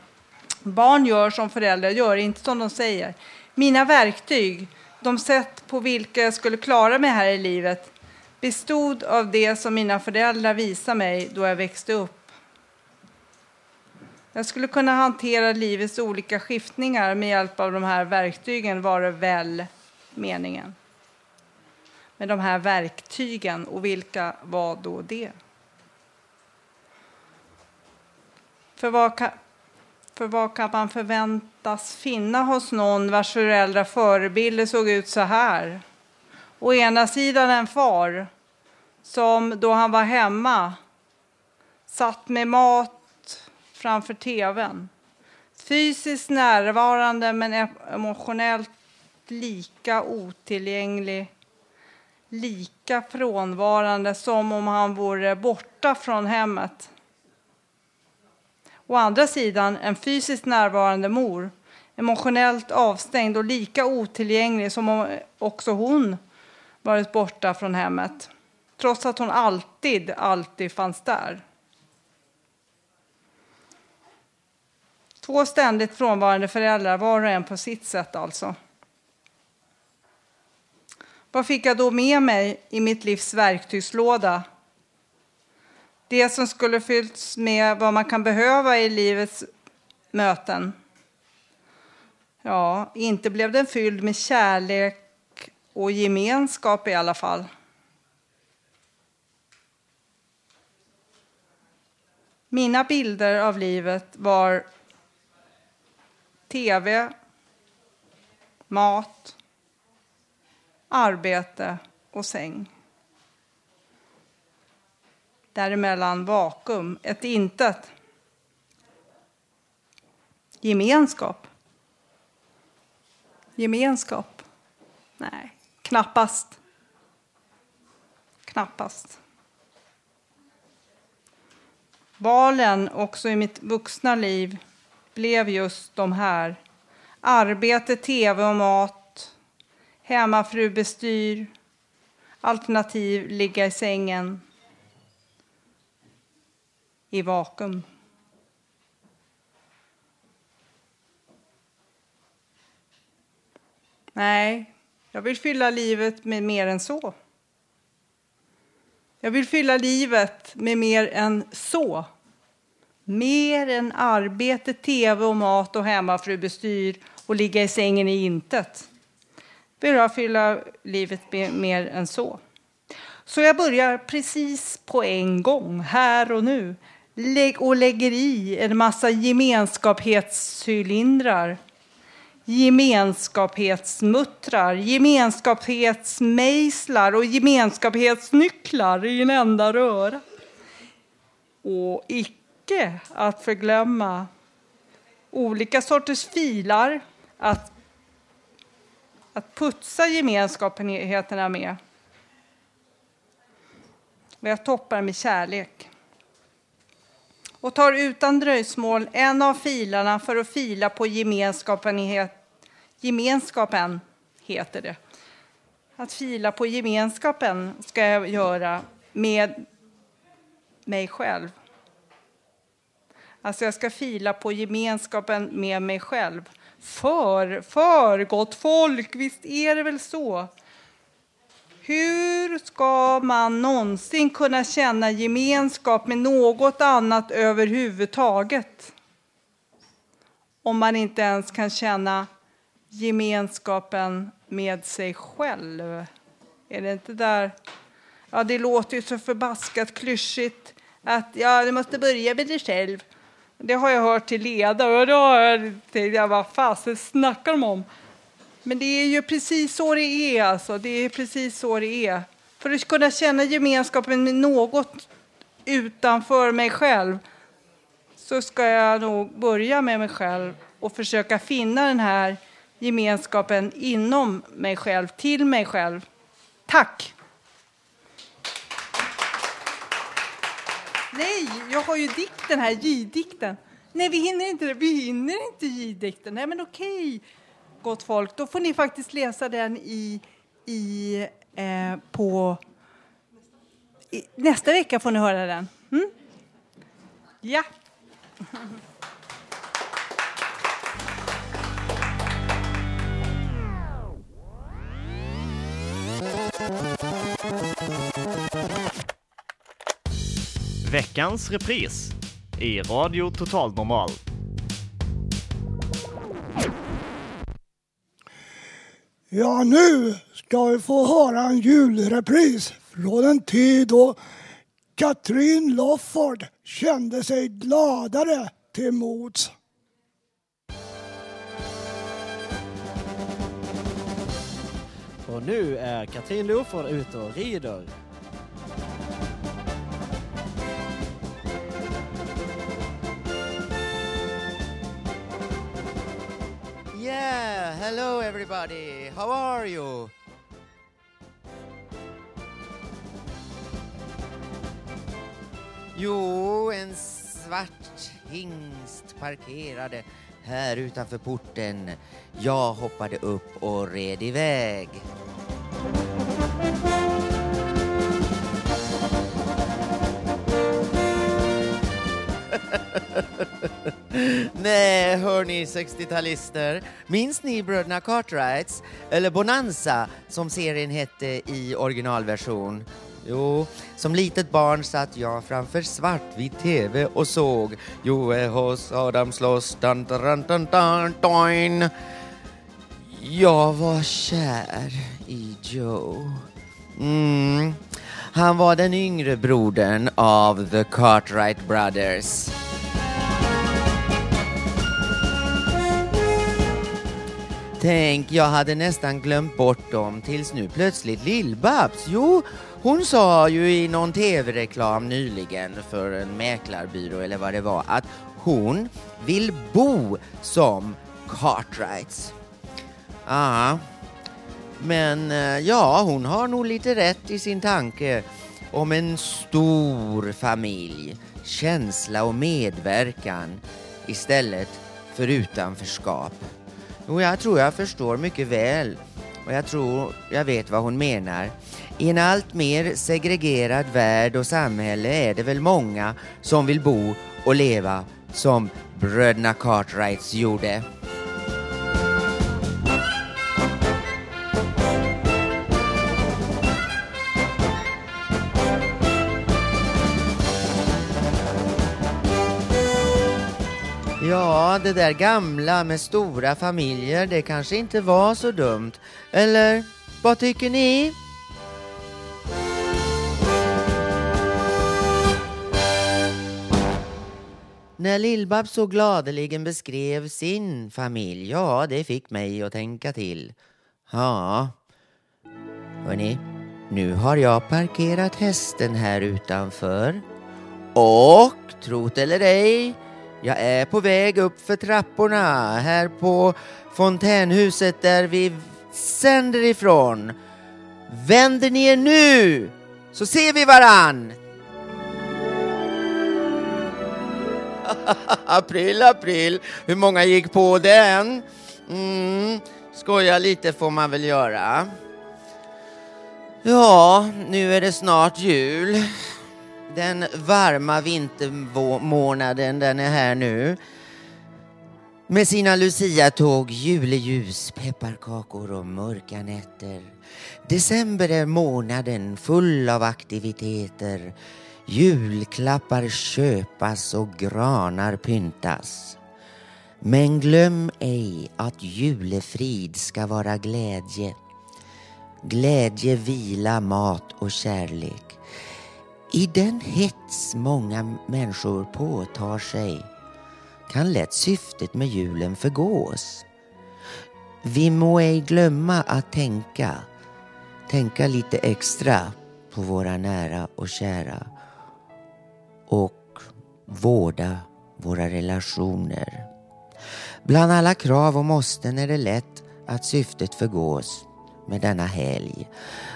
Barn gör som föräldrar gör, inte som de säger. Mina verktyg, de sätt på vilka jag skulle klara mig här i livet, bestod av det som mina föräldrar visade mig då jag växte upp. Jag skulle kunna hantera livets olika skiftningar med hjälp av de här verktygen, var det väl meningen. Med de här verktygen, och vilka var då det? För vad kan, för vad kan man förväntas finna hos någon vars föräldrar förebilder såg ut så här? Å ena sidan en far som då han var hemma satt med mat framför tvn. Fysiskt närvarande men emotionellt lika otillgänglig. Lika frånvarande som om han vore borta från hemmet. Å andra sidan en fysiskt närvarande mor, emotionellt avstängd och lika otillgänglig som om också hon varit borta från hemmet. Trots att hon alltid, alltid fanns där. Två ständigt frånvarande föräldrar, var och en på sitt sätt alltså. Vad fick jag då med mig i mitt livs verktygslåda? Det som skulle fyllts med vad man kan behöva i livets möten. Ja, inte blev den fylld med kärlek och gemenskap i alla fall. Mina bilder av livet var tv, mat, arbete och säng. Däremellan vakuum, ett intet. Gemenskap. Gemenskap. Nej, knappast. Knappast. Valen också i mitt vuxna liv blev just de här. Arbete, tv och mat. Hemmafrubestyr. Alternativ ligga i sängen. I vakuum. Nej, jag vill fylla livet med mer än så. Jag vill fylla livet med mer än så. Mer än arbete, tv och mat och hemmafrubestyr och ligga i sängen i intet. Vill jag fylla livet med mer än så. Så jag börjar precis på en gång, här och nu och lägger i en massa gemenskapshetscylindrar gemenskaphetsmuttrar, gemenskapshetsmejslar och gemenskapshetsnycklar i en enda röra. Och icke att förglömma olika sorters filar att, att putsa gemenskapenheterna med. Och jag toppar med kärlek och tar utan dröjsmål en av filarna för att fila på gemenskapenhet Gemenskapen heter det. Att fila på gemenskapen ska jag göra med mig själv. Alltså jag ska fila på gemenskapen med mig själv. För, för gott folk, visst är det väl så? Hur ska man någonsin kunna känna gemenskap med något annat överhuvudtaget? Om man inte ens kan känna gemenskapen med sig själv. Är det inte där? Ja, det låter ju så förbaskat klyschigt att ja, du måste börja med dig själv. Det har jag hört till leda och då har jag tänkt, ja, vad fasen snackar de om? Men det är ju precis så det är alltså. Det är precis så det är. För att kunna känna gemenskapen med något utanför mig själv så ska jag nog börja med mig själv och försöka finna den här gemenskapen inom mig själv, till mig själv. Tack! Nej, jag har ju dikten här, J-dikten. Nej, vi hinner inte Vi hinner inte J-dikten. Nej, men okej, gott folk. Då får ni faktiskt läsa den i, i, eh, på... I, nästa vecka får ni höra den. Mm? Ja. Veckans repris i Radio Total Normal. Ja, nu ska vi få höra en julrepris från en tid då Katrin Lofford kände sig gladare till mods. Och nu är Katrin Loford ute och rider. Yeah, hello everybody. How are you? Jo, en svart hingst parkerade här utanför porten. Jag hoppade upp och red iväg. Nej, hörni 60-talister. Minns ni bröderna Cartwrights? Eller Bonanza, som serien hette i originalversion. Jo, som litet barn satt jag framför svartvit TV och såg Joe hos Adam slåss, dun, dun, dun, dun, dun. Jag var kär i Joe. Mm. Han var den yngre brodern av The Cartwright Brothers. Tänk, jag hade nästan glömt bort dem tills nu plötsligt Lill-Babs. Jo, hon sa ju i någon tv-reklam nyligen för en mäklarbyrå eller vad det var att hon vill bo som Cartwrights. Ja, men eh, ja, hon har nog lite rätt i sin tanke om en stor familj, känsla och medverkan istället för utanförskap. Jo, jag tror jag förstår mycket väl och jag tror jag vet vad hon menar. I en allt mer segregerad värld och samhälle är det väl många som vill bo och leva som bröderna Cartwrights gjorde. Ja, det där gamla med stora familjer, det kanske inte var så dumt. Eller vad tycker ni? När Lill-Babs så gladeligen beskrev sin familj, ja, det fick mig att tänka till. Ja, hörni, nu har jag parkerat hästen här utanför. Och, trot eller ej, jag är på väg upp för trapporna här på fontänhuset där vi sänder ifrån. Vänder ni er nu så ser vi varann! april, april. Hur många gick på den? Mm, skoja lite får man väl göra. Ja, nu är det snart jul. Den varma vintermånaden, den är här nu. Med sina luciatåg, juleljus, pepparkakor och mörka nätter. December är månaden full av aktiviteter. Julklappar köpas och granar pyntas. Men glöm ej att julefrid ska vara glädje. Glädje, vila, mat och kärlek. I den hets många människor påtar sig kan lätt syftet med julen förgås. Vi må ej glömma att tänka, tänka lite extra på våra nära och kära och vårda våra relationer. Bland alla krav och måsten är det lätt att syftet förgås med denna helg.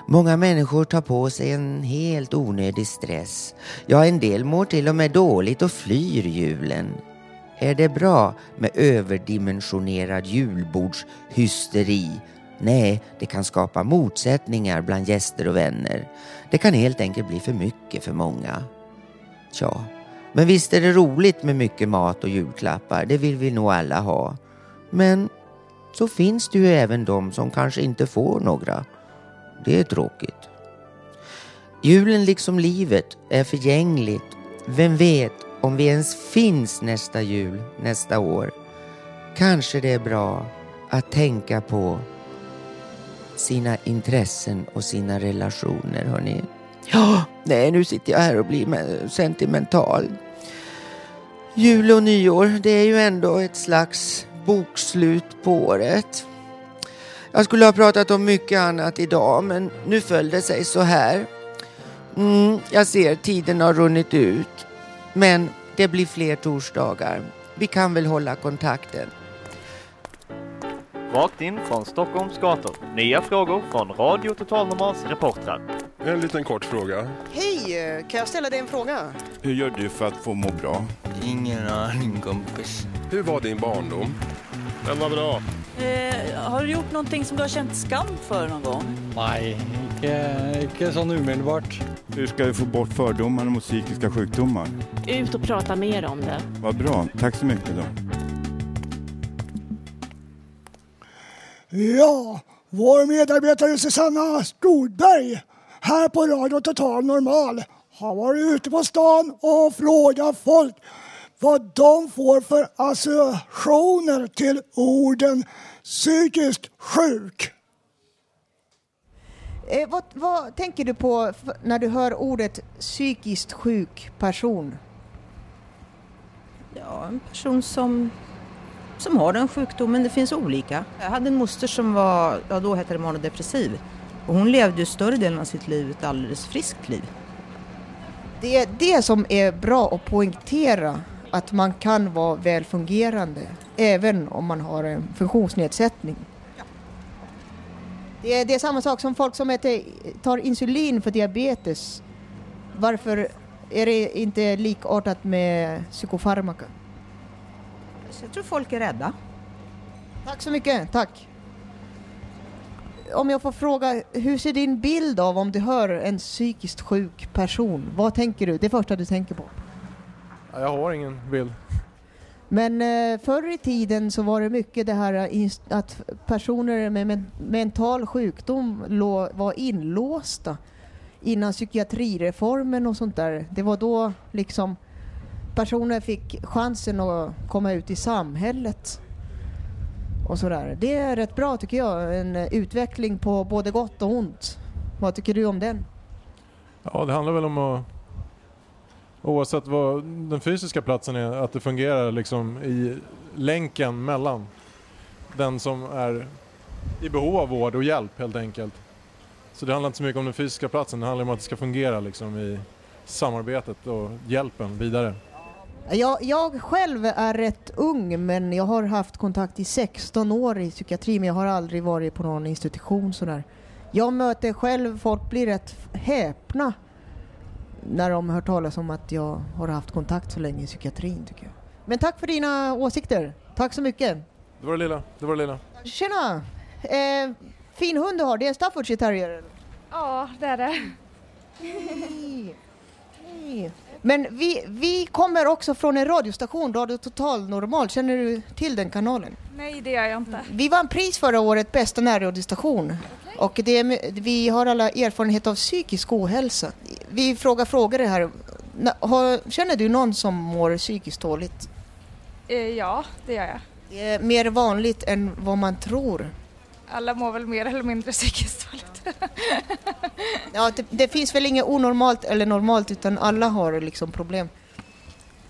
Många människor tar på sig en helt onödig stress. Ja, en del mår till och med dåligt och flyr julen. Är det bra med överdimensionerad julbordshysteri? Nej, det kan skapa motsättningar bland gäster och vänner. Det kan helt enkelt bli för mycket för många. Tja, men visst är det roligt med mycket mat och julklappar. Det vill vi nog alla ha. Men så finns det ju även de som kanske inte får några. Det är tråkigt. Julen liksom livet är förgängligt vem vet om vi ens finns nästa jul, nästa år. Kanske det är bra att tänka på sina intressen och sina relationer, hörni. Ja, nej, nu sitter jag här och blir sentimental. Jul och nyår, det är ju ändå ett slags bokslut på året. Jag skulle ha pratat om mycket annat idag, men nu föll det sig så här. Mm, jag ser tiden har runnit ut, men det blir fler torsdagar. Vi kan väl hålla kontakten. Rakt in från Stockholms gator. Nya frågor från Radio Total Normals reportrar. En liten kort fråga. Hej, kan jag ställa dig en fråga? Hur gör du för att få må bra? Ingen aning kompis. Hur var din barndom? Den var bra. Eh, har du gjort någonting som du har känt skam för någon gång? Nej, ikke, ikke sånn umiddelbart. Hur ska vi få bort fördomarna mot psykiska sjukdomar? Ut och prata mer om det. Vad bra. Tack så mycket då. Ja, vår medarbetare Susanna Skogberg här på Radio Total Normal har varit ute på stan och frågat folk vad de får för associationer till orden psykiskt sjuk. Eh, vad, vad tänker du på när du hör ordet psykiskt sjuk person? Ja, en person som, som har den sjukdomen. Det finns olika. Jag hade en moster som var, ja då hette det manodepressiv. Och hon levde ju större delen av sitt liv ett alldeles friskt liv. Det är det som är bra att poängtera, att man kan vara välfungerande även om man har en funktionsnedsättning. Det är, det är samma sak som folk som äter, tar insulin för diabetes. Varför är det inte likartat med psykofarmaka? Så jag tror folk är rädda. Tack så mycket, tack. Om jag får fråga, hur ser din bild av om du hör en psykiskt sjuk person? Vad tänker du? Det första du tänker på? Ja, Jag har ingen bild. Men eh, förr i tiden så var det mycket det här eh, att personer med men- mental sjukdom var inlåsta innan psykiatrireformen och sånt där. Det var då liksom personer fick chansen att komma ut i samhället och sådär. Det är rätt bra tycker jag, en utveckling på både gott och ont. Vad tycker du om den? Ja, det handlar väl om att oavsett vad den fysiska platsen är, att det fungerar liksom i länken mellan den som är i behov av vård och hjälp helt enkelt. Så det handlar inte så mycket om den fysiska platsen, det handlar om att det ska fungera liksom i samarbetet och hjälpen vidare. Jag, jag själv är rätt ung men jag har haft kontakt i 16 år i psykiatri men jag har aldrig varit på någon institution sådär. Jag möter själv, folk blir rätt häpna när de hör talas om att jag har haft kontakt så länge i psykiatrin tycker jag. Men tack för dina åsikter. Tack så mycket. Det var det lilla, det var det lilla. Tjena! Eh, fin hund du har, det är en Staffordshire terrier? Ja, det är det. Hej. Hej. Men vi, vi kommer också från en radiostation, Radio Total Normal. Känner du till den kanalen? Nej, det gör jag inte. Vi vann pris förra året, bästa närradiostation. Och det vi har alla erfarenhet av psykisk ohälsa. Vi frågar frågor här. Har, känner du någon som mår psykiskt dåligt? Eh, ja, det gör jag. Det är mer vanligt än vad man tror. Alla mår väl mer eller mindre psykiskt dåligt. Ja, det, det finns väl inget onormalt eller normalt utan alla har liksom problem.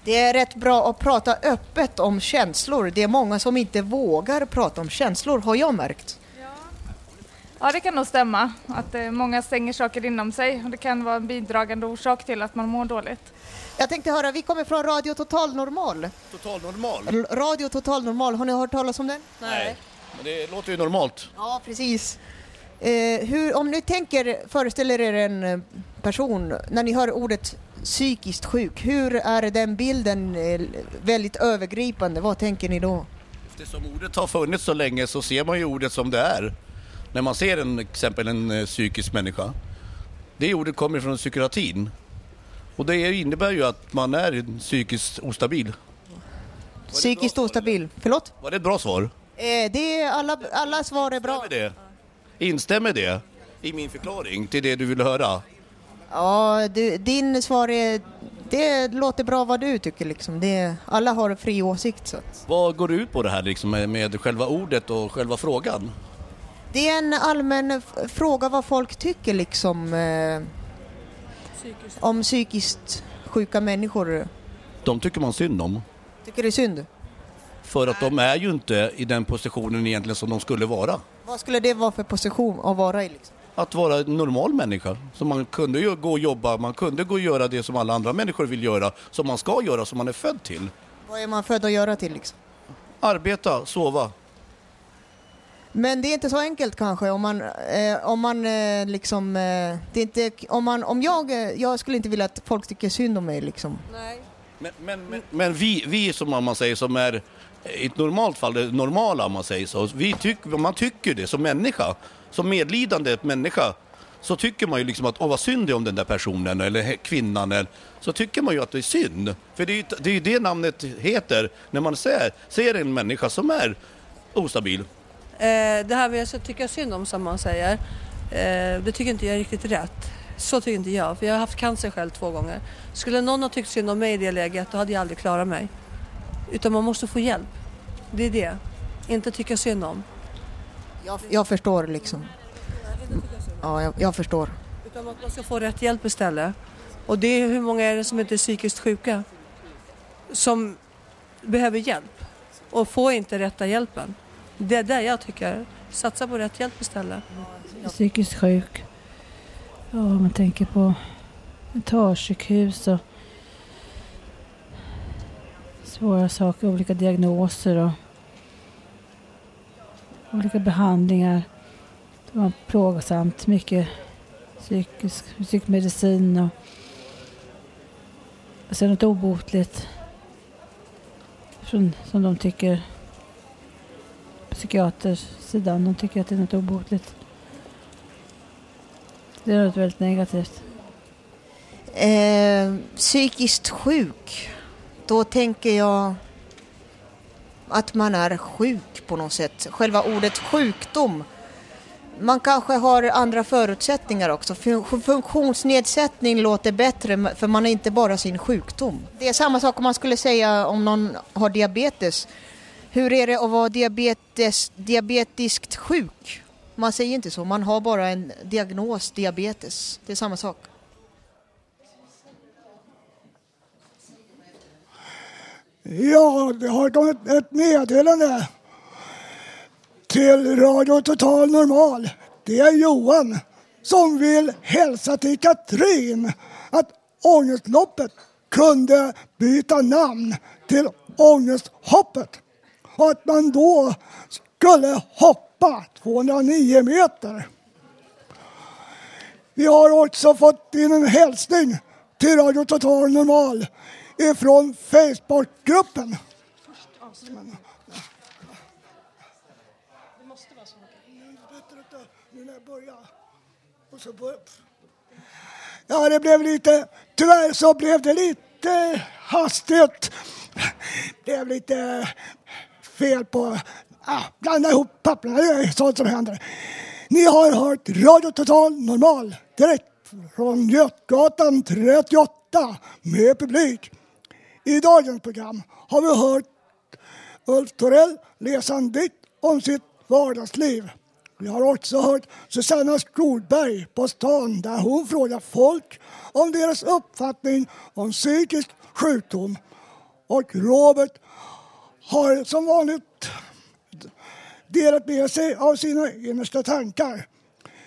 Det är rätt bra att prata öppet om känslor. Det är många som inte vågar prata om känslor har jag märkt. Ja, det kan nog stämma att eh, många stänger saker inom sig och det kan vara en bidragande orsak till att man mår dåligt. Jag tänkte höra, vi kommer från Radio Total Normal. Total normal? Radio Total Normal, har ni hört talas om den? Nej. Men det låter ju normalt. Ja, precis. Eh, hur, om ni tänker, föreställer er en eh, person, när ni hör ordet psykiskt sjuk, hur är den bilden eh, väldigt övergripande? Vad tänker ni då? Eftersom ordet har funnits så länge så ser man ju ordet som det är. När man ser en, exempel en eh, psykisk människa. Det ordet kommer från psykiatrin. Och det innebär ju att man är psykiskt ostabil. Psykiskt ostabil. Förlåt? Var det ett bra svar? Eh, det är alla, alla svar är bra. Instämmer det? Instämmer det i min förklaring till det du vill höra? Ja, du, din svar är det låter bra vad du tycker liksom. Det, alla har fri åsikt. Så. Vad går det ut på det här liksom med, med själva ordet och själva frågan? Det är en allmän fråga vad folk tycker liksom. Eh, om psykiskt sjuka människor. De tycker man synd om. Tycker är synd? För att de är ju inte i den positionen egentligen som de skulle vara. Vad skulle det vara för position att vara i? Liksom? Att vara en normal människa. Så man kunde ju gå och jobba, man kunde gå och göra det som alla andra människor vill göra, som man ska göra, som man är född till. Vad är man född att göra till liksom? Arbeta, sova. Men det är inte så enkelt kanske om man, eh, om man eh, liksom, eh, det är inte, om man, om jag, eh, jag skulle inte vilja att folk tycker synd om mig liksom. Men, men, men, men vi, vi som man säger som är i ett normalt fall, det normala om man säger så, vi tyck, man tycker det som människa, som medlidande människa, så tycker man ju liksom att åh vad synd det är om den där personen eller kvinnan, eller, så tycker man ju att det är synd. För det är ju det, är ju det namnet heter när man ser, ser en människa som är ostabil. Eh, det här med att tycka synd om som man säger, eh, det tycker inte jag är riktigt rätt. Så tycker inte jag, för jag har haft cancer själv två gånger. Skulle någon ha tyckt synd om mig i det läget, då hade jag aldrig klarat mig. Utan man måste få hjälp. Det är det. Inte tycka synd om. Jag, jag förstår liksom. Ja, jag, jag förstår. Utan att man ska få rätt hjälp istället. Och det är hur många är det som inte är psykiskt sjuka? Som behöver hjälp och får inte rätta hjälpen. Det är där jag tycker, satsa på rätt hjälp istället. psykiskt sjuk. Ja, om man tänker på mentalsjukhus och svåra saker, olika diagnoser och olika behandlingar. Det var plågsamt, mycket psykisk, psykmedicin och, och sen något obotligt från, som de tycker på psykiatersidan, de tycker att det är något obotligt. Det är något väldigt negativt. Eh, psykiskt sjuk, då tänker jag att man är sjuk på något sätt. Själva ordet sjukdom. Man kanske har andra förutsättningar också. Funktionsnedsättning låter bättre för man är inte bara sin sjukdom. Det är samma sak om man skulle säga om någon har diabetes. Hur är det att vara diabetes, diabetiskt sjuk? Man säger inte så, man har bara en diagnos diabetes. Det är samma sak. Ja, det har kommit ett meddelande till Radio Total Normal. Det är Johan som vill hälsa till Katrin att Ångestloppet kunde byta namn till Ångesthoppet och att man då skulle hoppa 209 meter. Vi har också fått in en hälsning till Radio Total Normal ifrån Facebookgruppen. Ja, det blev lite... Tyvärr så blev det lite hastigt. Det blev lite fel på... Ah, blanda ihop papperna, det är sånt som händer. Ni har hört Radio Total Normal direkt från Götgatan 38 med publik. I dagens program har vi hört Ulf Torell läsa en dikt om sitt vardagsliv. Vi har också hört Susanna Skolberg på stan där hon frågar folk om deras uppfattning om psykisk sjukdom. Och Robert har som vanligt delat med sig av sina innersta tankar.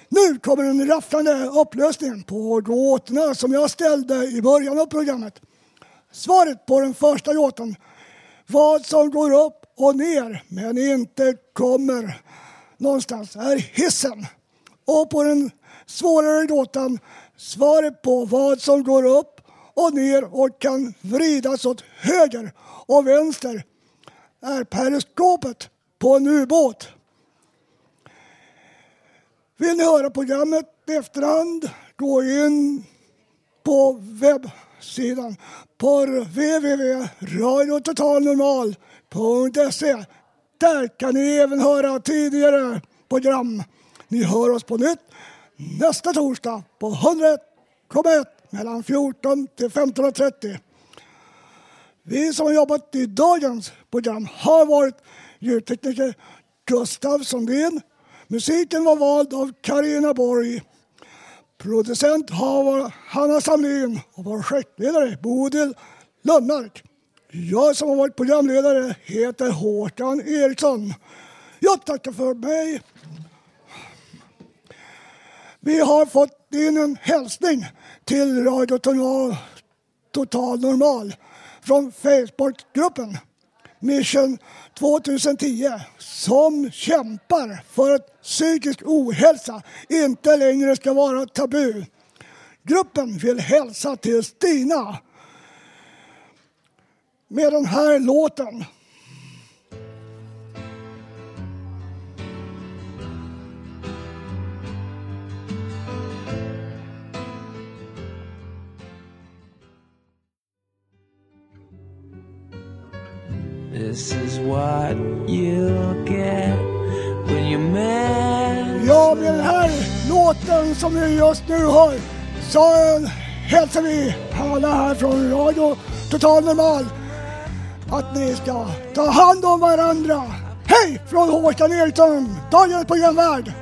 Nu kommer den rafflande upplösningen på gåtorna som jag ställde i början av programmet. Svaret på den första gåtan, vad som går upp och ner men inte kommer någonstans, är hissen. Och på den svårare gåtan, svaret på vad som går upp och ner och kan vridas åt höger och vänster är periskopet på en ubåt. Vill ni höra programmet i efterhand, gå in på webbsidan på www.radiototalnormal.se. Där kan ni även höra tidigare program. Ni hör oss på nytt nästa torsdag på 101,1 mellan 14 till 15.30. Vi som har jobbat i dagens program har varit ljudtekniker Gustav Sundin. Musiken var vald av Karina Borg. Producent har varit Hanna Samlin och projektledare Bodil Lundmark. Jag som har varit programledare heter Håkan Eriksson. Jag tackar för mig. Vi har fått in en hälsning till Radio Total, Total Normal från Facebookgruppen Mission 2010 som kämpar för att psykisk ohälsa inte längre ska vara tabu. Gruppen vill hälsa till Stina med den här låten. This is what you get. Ja, med den här låten som ni just nu hör så hälsar vi alla här från Radio Total Normal att ni ska ta hand om varandra. Hej från Håkan Eriksson, dagens programvärd.